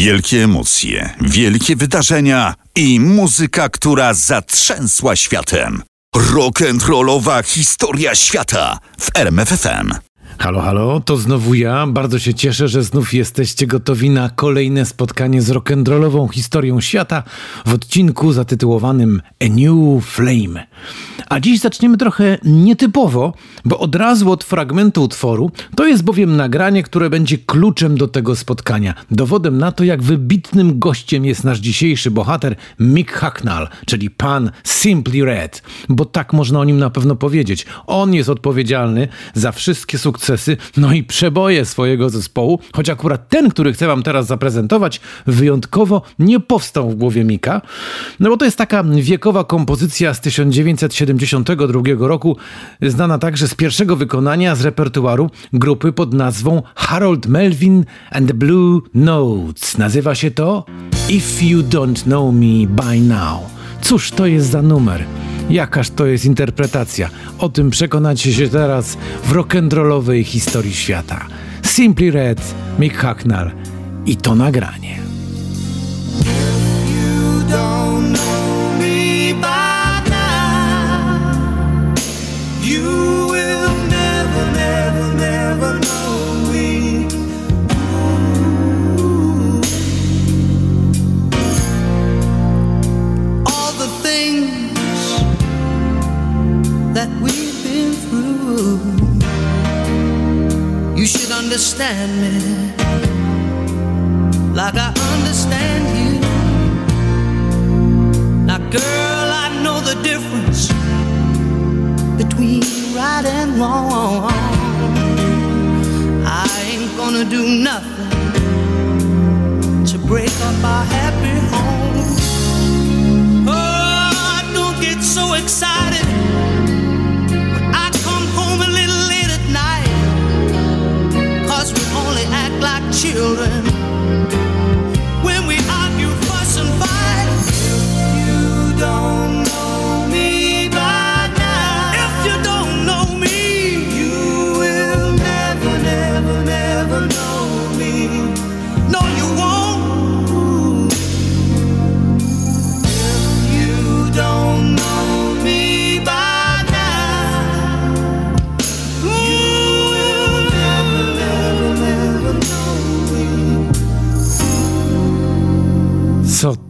Wielkie emocje, wielkie wydarzenia i muzyka, która zatrzęsła światem. Rock'n'rollowa historia świata w RMFFM. Halo, halo, to znowu ja. Bardzo się cieszę, że znów jesteście gotowi na kolejne spotkanie z rock'n'rollową historią świata w odcinku zatytułowanym A New Flame. A dziś zaczniemy trochę nietypowo, bo od razu od fragmentu utworu to jest bowiem nagranie, które będzie kluczem do tego spotkania. Dowodem na to, jak wybitnym gościem jest nasz dzisiejszy bohater Mick Hacknall, czyli pan Simply Red, bo tak można o nim na pewno powiedzieć. On jest odpowiedzialny za wszystkie sukcesy, no i przeboje swojego zespołu, choć akurat ten, który chcę wam teraz zaprezentować, wyjątkowo nie powstał w głowie Mika, no bo to jest taka wiekowa kompozycja z 1972 roku, znana także z pierwszego wykonania z repertuaru grupy pod nazwą Harold Melvin and the Blue Notes. Nazywa się to If You Don't Know Me By Now. Cóż to jest za numer? Jakaż to jest interpretacja? O tym przekonacie się teraz w rock'n'rollowej historii świata. Simply Red, Mick Hacknell i to nagranie. Understand me like I understand you. Now, girl, I know the difference between right and wrong. I ain't gonna do nothing to break up our happy children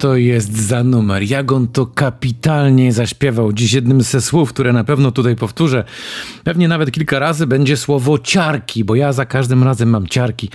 to jest za numer? Jak on to kapitalnie zaśpiewał. Dziś jednym ze słów, które na pewno tutaj powtórzę, pewnie nawet kilka razy będzie słowo ciarki, bo ja za każdym razem mam ciarki,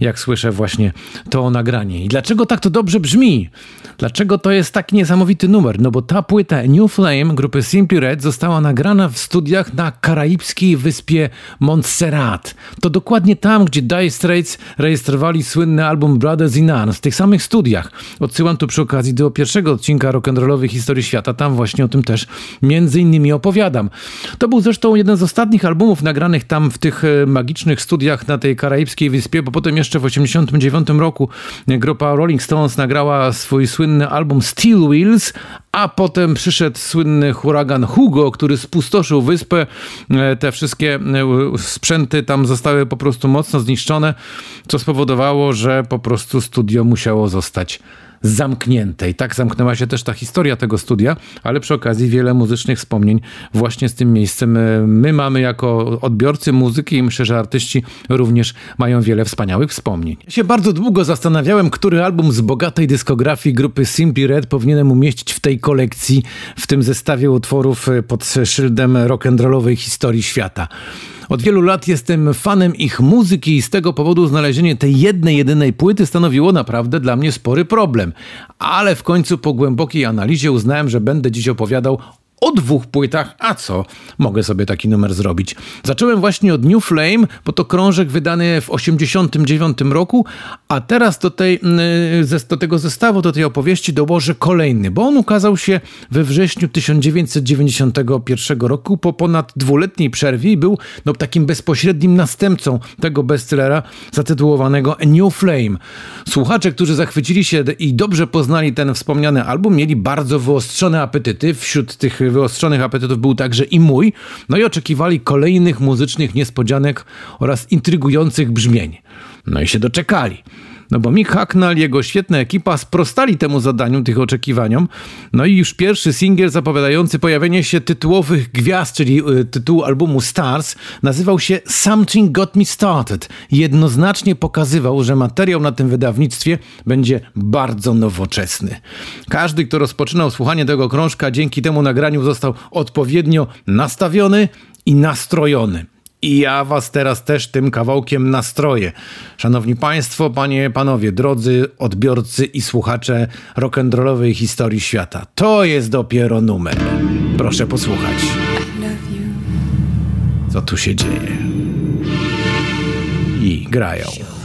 jak słyszę właśnie to nagranie. I dlaczego tak to dobrze brzmi? Dlaczego to jest taki niesamowity numer? No bo ta płyta New Flame grupy Simply Red została nagrana w studiach na karaibskiej wyspie Montserrat. To dokładnie tam, gdzie Dire Straits rejestrowali słynny album Brothers in Arms, w tych samych studiach. Odsyłam tu przy okazji do pierwszego odcinka rock'n'rollowej historii świata. Tam właśnie o tym też między innymi opowiadam. To był zresztą jeden z ostatnich albumów nagranych tam w tych e, magicznych studiach na tej karaibskiej wyspie, bo potem jeszcze w 1989 roku grupa Rolling Stones nagrała swój słynny album Steel Wheels, a potem przyszedł słynny huragan Hugo, który spustoszył wyspę. E, te wszystkie e, sprzęty tam zostały po prostu mocno zniszczone, co spowodowało, że po prostu studio musiało zostać zamknięte. I tak zamknęła się też ta historia tego studia, ale przy okazji wiele muzycznych wspomnień właśnie z tym miejscem e, my mamy jako odbiorcy muzyki i myślę, że artyści również mają wiele wspaniałych wspomnień. Ja się bardzo długo zastanawiałem, który album z bogatej dyskografii grupy Simply Red powinienem umieścić w tej kolekcji, w tym zestawie utworów e, pod szyldem rock'n'rollowej historii świata. Od wielu lat jestem fanem ich muzyki i z tego powodu znalezienie tej jednej, jedynej płyty stanowiło naprawdę dla mnie spory problem. Ale w końcu po głębokiej analizie uznałem, że będę dziś opowiadał o dwóch płytach, a co? Mogę sobie taki numer zrobić. Zacząłem właśnie od New Flame, bo to krążek wydany w 89 roku, a teraz do, tej, mm, do tego zestawu, do tej opowieści dołożę kolejny, bo on ukazał się we wrześniu 1991 roku po ponad dwuletniej przerwie i był no, takim bezpośrednim następcą tego bestsellera zatytułowanego New Flame. Słuchacze, którzy zachwycili się i dobrze poznali ten wspomniany album, mieli bardzo wyostrzone apetyty wśród tych wyostrzonych apetytów był także i mój, no i oczekiwali kolejnych muzycznych niespodzianek oraz intrygujących brzmień. No i się doczekali. No bo Mick Hacknell jego świetna ekipa sprostali temu zadaniu, tych oczekiwaniom. No i już pierwszy singiel zapowiadający pojawienie się tytułowych gwiazd, czyli y, tytułu albumu Stars, nazywał się Something Got Me Started. Jednoznacznie pokazywał, że materiał na tym wydawnictwie będzie bardzo nowoczesny. Każdy, kto rozpoczynał słuchanie tego krążka, dzięki temu nagraniu został odpowiednio nastawiony i nastrojony. I ja was teraz też tym kawałkiem nastroję. Szanowni Państwo, Panie, Panowie, drodzy odbiorcy i słuchacze rock'n'rollowej historii świata. To jest dopiero numer. Proszę posłuchać. Co tu się dzieje? I grają.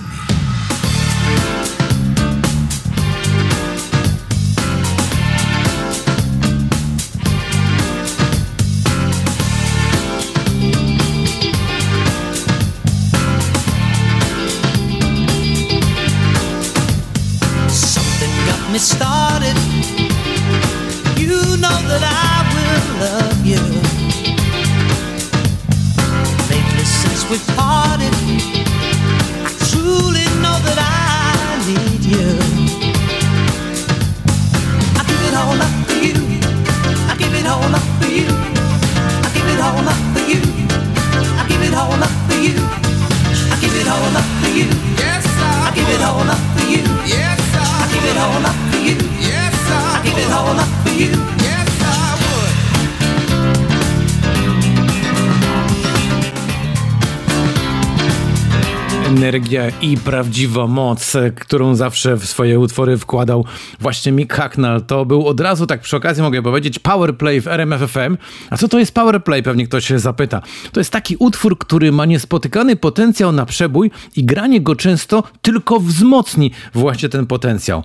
Energia i prawdziwa moc, którą zawsze w swoje utwory wkładał właśnie Mick Hacknell. To był od razu, tak przy okazji mogę powiedzieć, powerplay w RMFFM. A co to jest powerplay? Pewnie ktoś się zapyta. To jest taki utwór, który ma niespotykany potencjał na przebój i granie go często tylko wzmocni właśnie ten potencjał.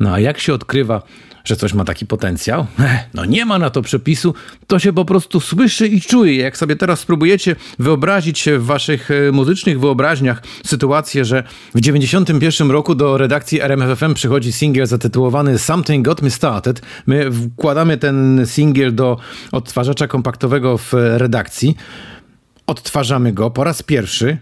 No a jak się odkrywa że coś ma taki potencjał? No nie ma na to przepisu, to się po prostu słyszy i czuje. Jak sobie teraz spróbujecie wyobrazić w waszych e, muzycznych wyobraźniach sytuację, że w 91 roku do redakcji RMFFM przychodzi singiel zatytułowany Something Got Me Started. My wkładamy ten singiel do odtwarzacza kompaktowego w redakcji. Odtwarzamy go po raz pierwszy,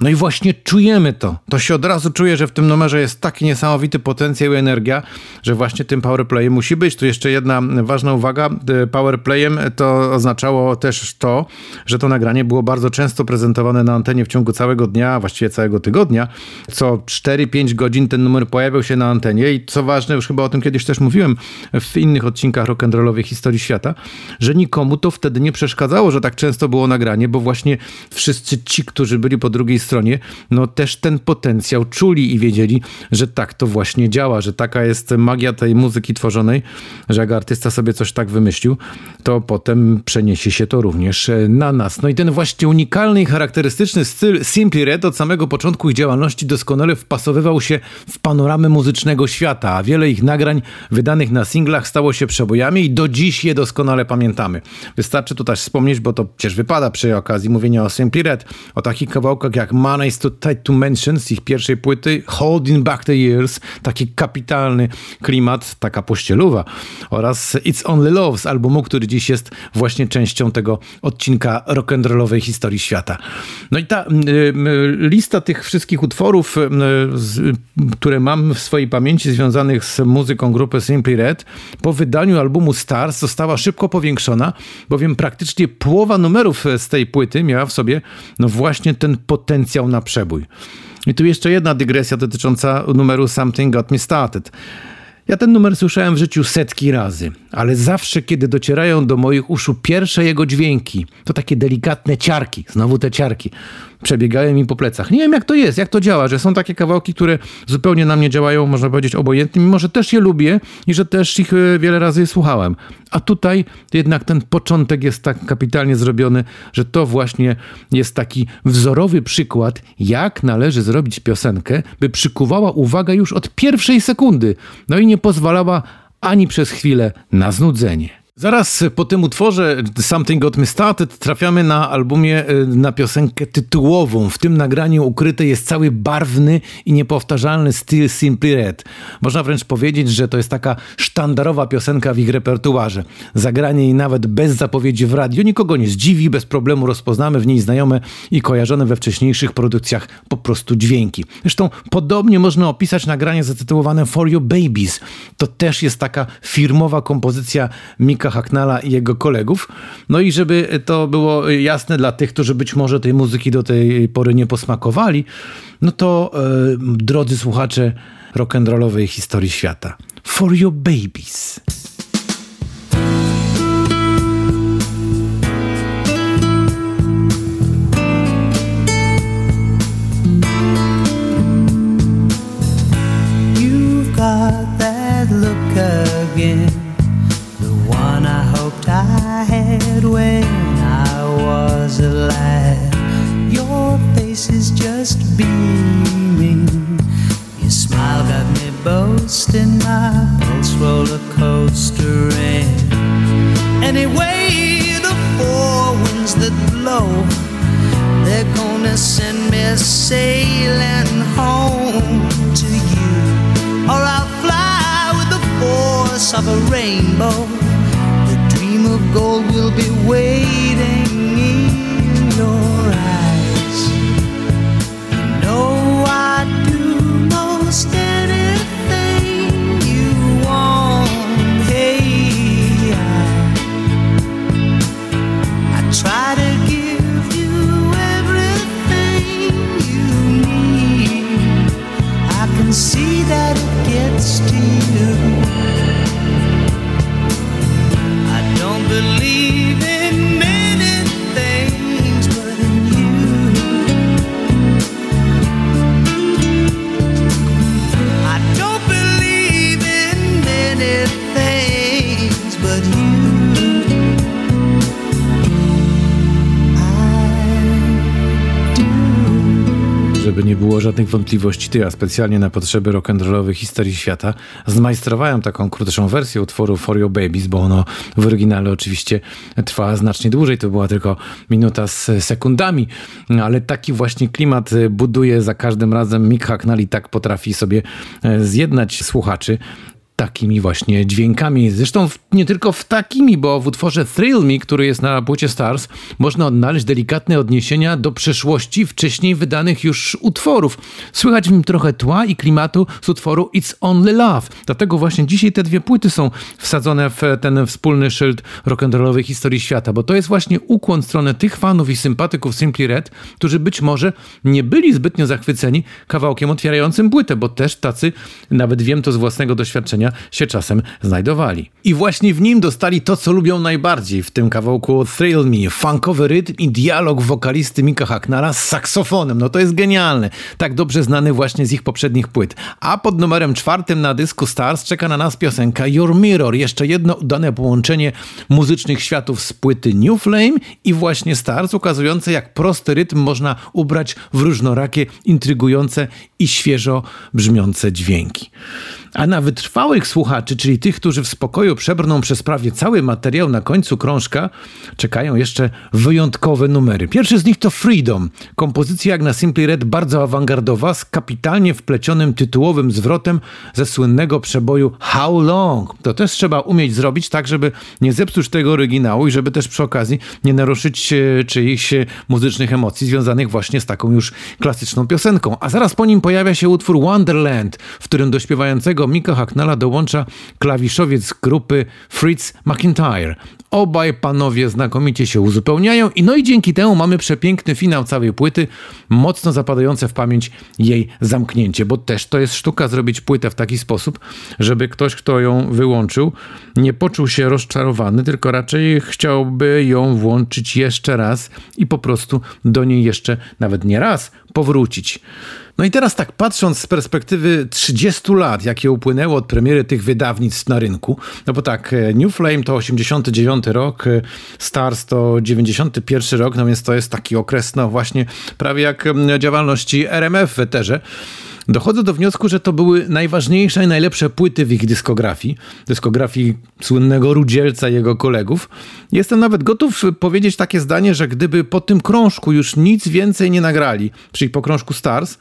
no i właśnie czujemy to. To się od razu czuje, że w tym numerze jest taki niesamowity potencjał i energia, że właśnie tym powerplayem musi być. Tu jeszcze jedna ważna uwaga. Powerplayem to oznaczało też to, że to nagranie było bardzo często prezentowane na antenie w ciągu całego dnia, właściwie całego tygodnia. Co 4-5 godzin ten numer pojawiał się na antenie i co ważne, już chyba o tym kiedyś też mówiłem w innych odcinkach rock'n'rollowej historii świata, że nikomu to wtedy nie przeszkadzało, że tak często było nagranie, bo właśnie wszyscy ci, którzy byli po drugiej stronie, no też ten potencjał czuli i wiedzieli, że tak to właśnie działa, że taka jest magia tej muzyki tworzonej, że jak artysta sobie coś tak wymyślił, to potem przeniesie się to również na nas. No i ten właśnie unikalny i charakterystyczny styl Simply Red od samego początku ich działalności doskonale wpasowywał się w panoramę muzycznego świata, a wiele ich nagrań wydanych na singlach stało się przebojami i do dziś je doskonale pamiętamy. Wystarczy tu też wspomnieć, bo to przecież wypada przy okazji mówienia o Simply Red, o takich kawałkach jak Money is Too Tight to Mention z ich pierwszej płyty, Holding Back the Years, taki kapitalny klimat, taka pościeluwa oraz It's Only Love z albumu, który dziś jest właśnie częścią tego odcinka rock'n'rollowej historii świata. No i ta lista tych wszystkich utworów, które mam w swojej pamięci związanych z muzyką grupy Simply Red, po wydaniu albumu Stars została szybko powiększona, bowiem praktycznie połowa numerów z tej płyty miała w sobie no właśnie ten potencjał na przebój. I tu jeszcze jedna dygresja dotycząca numeru Something Got Me Started. Ja ten numer słyszałem w życiu setki razy, ale zawsze, kiedy docierają do moich uszu pierwsze jego dźwięki, to takie delikatne ciarki, znowu te ciarki, przebiegają mi po plecach. Nie wiem, jak to jest, jak to działa, że są takie kawałki, które zupełnie na mnie działają, można powiedzieć, obojętnie, mimo że też je lubię i że też ich e, wiele razy słuchałem. A tutaj jednak ten początek jest tak kapitalnie zrobiony, że to właśnie jest taki wzorowy przykład, jak należy zrobić piosenkę, by przykuwała uwagę już od pierwszej sekundy, no i nie pozwalała ani przez chwilę na znudzenie. Zaraz po tym utworze Something Got Me Started trafiamy na albumie y, na piosenkę tytułową. W tym nagraniu ukryty jest cały barwny i niepowtarzalny styl Simply Red. Można wręcz powiedzieć, że to jest taka sztandarowa piosenka w ich repertuarze. Zagranie jej nawet bez zapowiedzi w radio nikogo nie zdziwi, bez problemu rozpoznamy w niej znajome i kojarzone we wcześniejszych produkcjach po prostu dźwięki. Zresztą podobnie można opisać nagranie zatytułowane For Your Babies. To też jest taka firmowa kompozycja Mika Hacknalla i jego kolegów. No i żeby to było jasne dla tych, którzy być może tej muzyki do tej pory nie posmakowali, no to e, drodzy słuchacze rock'n'rollowej historii świata. For your babies. Just beaming. Your smile got me boasting, my Żeby nie było żadnych wątpliwości, to ja specjalnie na potrzeby rock'n'rollowej historii świata zmajstrowałem taką krótszą wersję utworu For Your Babies, bo ono w oryginale oczywiście trwa znacznie dłużej, to była tylko minuta z sekundami, ale taki właśnie klimat buduje za każdym razem. Mick Hacknell i tak potrafi sobie e, zjednać słuchaczy takimi właśnie dźwiękami. Zresztą w, nie tylko w takimi, bo w utworze Thrill Me, który jest na płycie Stars, można odnaleźć delikatne odniesienia do przeszłości wcześniej wydanych już utworów. Słychać w nim trochę tła i klimatu z utworu It's Only Love. Dlatego właśnie dzisiaj te dwie płyty są wsadzone w ten wspólny szyld rock'n'rollowej historii świata, bo to jest właśnie ukłon w stronę tych fanów i sympatyków Simply Red, którzy być może nie byli zbytnio zachwyceni kawałkiem otwierającym płytę, bo też tacy, nawet wiem to z własnego doświadczenia, się czasem znajdowali. I właśnie w nim dostali to, co lubią najbardziej w tym kawałku Thrill Me, funkowy rytm i dialog wokalisty Mika Hacknara z saksofonem. No to jest genialne. Tak dobrze znany właśnie z ich poprzednich płyt. A pod numerem czwartym na dysku Stars czeka na nas piosenka Your Mirror. Jeszcze jedno udane połączenie muzycznych światów z płyty New Flame i właśnie Stars, ukazujące jak prosty rytm można ubrać w różnorakie, intrygujące i świeżo brzmiące dźwięki. A na wytrwałych słuchaczy, czyli tych, którzy w spokoju przebrną przez prawie cały materiał na końcu krążka, czekają jeszcze wyjątkowe numery. Pierwszy z nich to Freedom. Kompozycja jak na Simply Red bardzo awangardowa, z kapitalnie wplecionym tytułowym zwrotem ze słynnego przeboju How Long. To też trzeba umieć zrobić tak, żeby nie zepsuć tego oryginału i żeby też przy okazji nie naruszyć e, czyichś e, muzycznych emocji związanych właśnie z taką już klasyczną piosenką. A zaraz po nim pojawia się utwór Wonderland, w którym do śpiewającego Mika Hacknella dołącza klawiszowiec grupy Fritz McIntyre. Obaj panowie znakomicie się uzupełniają i no i dzięki temu mamy przepiękny finał całej płyty, mocno zapadające w pamięć jej zamknięcie, bo też to jest sztuka zrobić płytę w taki sposób, żeby ktoś, kto ją wyłączył, nie poczuł się rozczarowany, tylko raczej chciałby ją włączyć jeszcze raz i po prostu do niej jeszcze nawet nie raz powrócić. No i teraz tak patrząc z perspektywy 30 lat, jakie upłynęło od premiery tych wydawnictw na rynku, no bo tak, e, New Flame to 89 rok, e, Stars to 91 rok, no więc to jest taki okres, no właśnie prawie jak mm, działalności RMF w eterze. dochodzę do wniosku, że to były najważniejsze i najlepsze płyty w ich dyskografii, dyskografii słynnego Rudzielca i jego kolegów. Jestem nawet gotów powiedzieć takie zdanie, że gdyby po tym krążku już nic więcej nie nagrali, czyli po krążku Stars,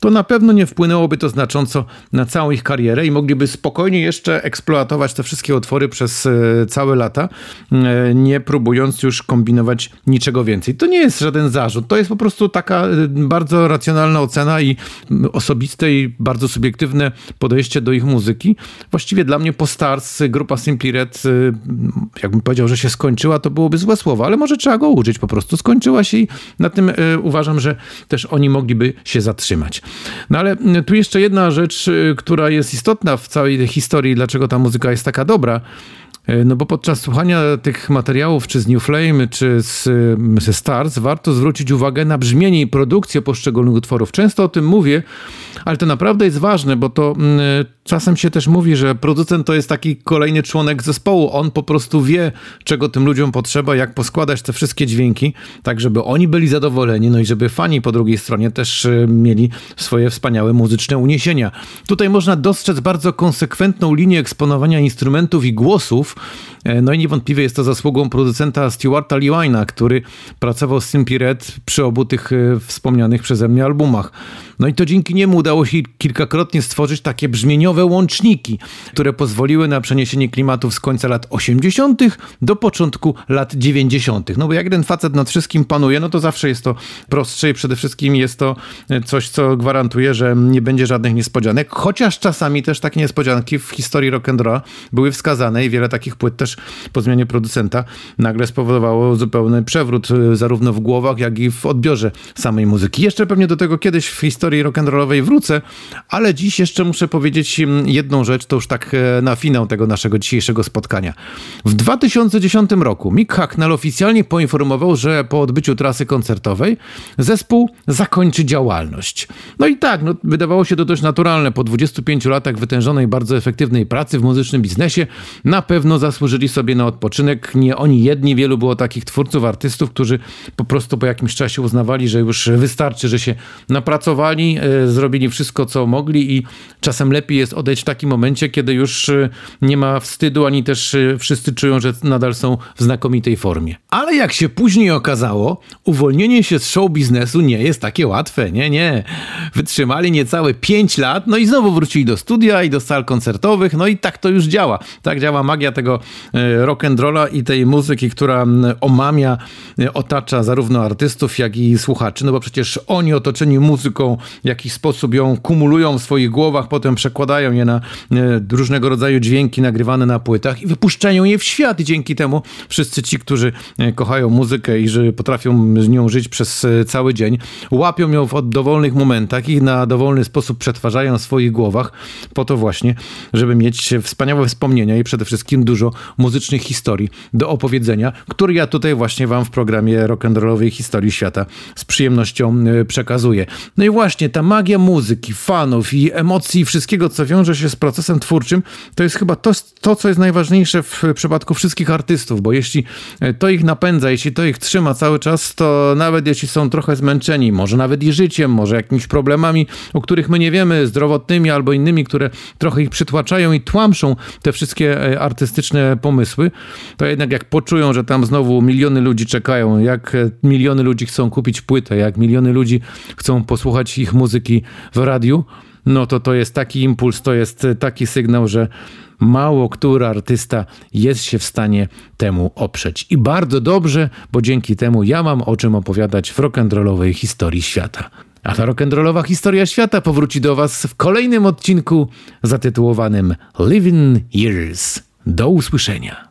to na pewno nie wpłynęłoby to znacząco na całą ich karierę i mogliby spokojnie jeszcze eksploatować te wszystkie otwory przez e, całe lata, e, nie próbując już kombinować niczego więcej. To nie jest żaden zarzut, to jest po prostu taka e, bardzo racjonalna ocena i osobiste i bardzo subiektywne podejście do ich muzyki. Właściwie dla mnie po Stars grupa Simply Red, jakbym powiedział, że się skończyła, to byłoby złe słowo, ale może trzeba go użyć po prostu. Skończyła się i na tym uważam, że też oni mogliby się zatrzymać. No ale tu jeszcze jedna rzecz, y, która jest istotna w całej tej historii, dlaczego ta muzyka jest taka dobra. Y, no bo podczas słuchania tych materiałów, czy z New Flame, czy z, ze Stars, warto zwrócić uwagę na brzmienie i produkcję poszczególnych utworów. Często o tym mówię, ale to naprawdę jest ważne, bo to mm, czasem się też mówi, że producent to jest taki kolejny członek zespołu. On po prostu wie, czego tym ludziom potrzeba, jak poskładać te wszystkie dźwięki, tak żeby oni byli zadowoleni, no i żeby fani po drugiej stronie też y, mieli swoje wspaniałe muzyczne uniesienia. Tutaj można dostrzec bardzo konsekwentną linię eksponowania instrumentów i głosów, e, no i niewątpliwie jest to zasługą producenta Stewarta Lewina, który pracował z Simply Red przy obu tych e, wspomnianych przeze mnie albumach. No i to dzięki niemu udało się kilkakrotnie stworzyć takie brzmieniowe łączniki, które pozwoliły na przeniesienie klimatów z końca lat 80. do początku lat 90. No bo jak ten facet nad wszystkim panuje, no to zawsze jest to prostsze i przede wszystkim jest to coś, co gwarantuje, że nie będzie żadnych niespodzianek, chociaż czasami też takie niespodzianki w historii rock'n'rolla były wskazane i wiele takich płyt też po zmianie producenta nagle spowodowało zupełny przewrót zarówno w głowach, jak i w odbiorze samej muzyki. Jeszcze pewnie do tego kiedyś w historii rock'n'rollowej wrócę, ale dziś jeszcze muszę powiedzieć jedną rzecz, to już tak e, na finał tego naszego dzisiejszego spotkania. W 2010 roku Mick Hacknell oficjalnie poinformował, że po odbyciu trasy koncertowej zespół zakończy działalność. No i tak, no, wydawało się to dość naturalne. Po 25 latach wytężonej, bardzo efektywnej pracy w muzycznym biznesie na pewno zasłużyli sobie na odpoczynek. Nie oni jedni, wielu było takich twórców, artystów, którzy po prostu po jakimś czasie uznawali, że już wystarczy, że się napracowali, E, zrobili wszystko, co mogli i czasem lepiej jest odejść w takim momencie, kiedy już e, nie ma wstydu, ani też e, wszyscy czują, że nadal są w znakomitej formie. Ale jak się później okazało, uwolnienie się z show biznesu nie jest takie łatwe. Nie, nie. Wytrzymali niecałe 5 lat, no i znowu wrócili do studia i do sal koncertowych, no i tak to już działa. Tak działa magia tego rock and rolla i tej muzyki, która omamia, otacza zarówno artystów, jak i słuchaczy, no bo przecież oni otoczeni muzyką w jakiś sposób ją kumulują w swoich głowach, potem przekładają je na e, różnego rodzaju dźwięki nagrywane na płytach i wypuszczają je w świat. I dzięki temu wszyscy ci, którzy e, kochają muzykę i że potrafią z nią żyć przez e, cały dzień, łapią ją w dowolnych momentach i na dowolny sposób przetwarzają w swoich głowach po to właśnie, żeby mieć wspaniałe wspomnienia i przede wszystkim dużo muzycznych historii do opowiedzenia, które ja tutaj właśnie wam w programie rock'n'rollowej historii świata z przyjemnością przekazuję. No i właśnie ta magia muzyki, fanów i emocji, wszystkiego, co wiąże się z procesem twórczym, to jest chyba to, to, co jest najważniejsze w przypadku wszystkich artystów, bo jeśli e, to ich napędza, jeśli to ich trzyma cały czas, to nawet jeśli są trochę zmęczeni, może nawet i życiem, może jakimiś problemami, o których my nie wiemy, zdrowotnymi albo innymi, które trochę ich przytłaczają i tłamszą te wszystkie e, artystyczne pomysły, to jednak jak poczują, że tam znowu miliony ludzi czekają, jak e, miliony ludzi chcą kupić płytę, jak miliony ludzi chcą posłuchać ich ich muzyki w radiu, no to to jest taki impuls, to jest taki sygnał, że mało który artysta jest się w stanie temu oprzeć. I bardzo dobrze, bo dzięki temu ja mam o czym opowiadać w rock'n'rollowej historii świata. A ta rock'n'rollowa historia świata powróci do Was w kolejnym odcinku zatytułowanym Living Years. Do usłyszenia.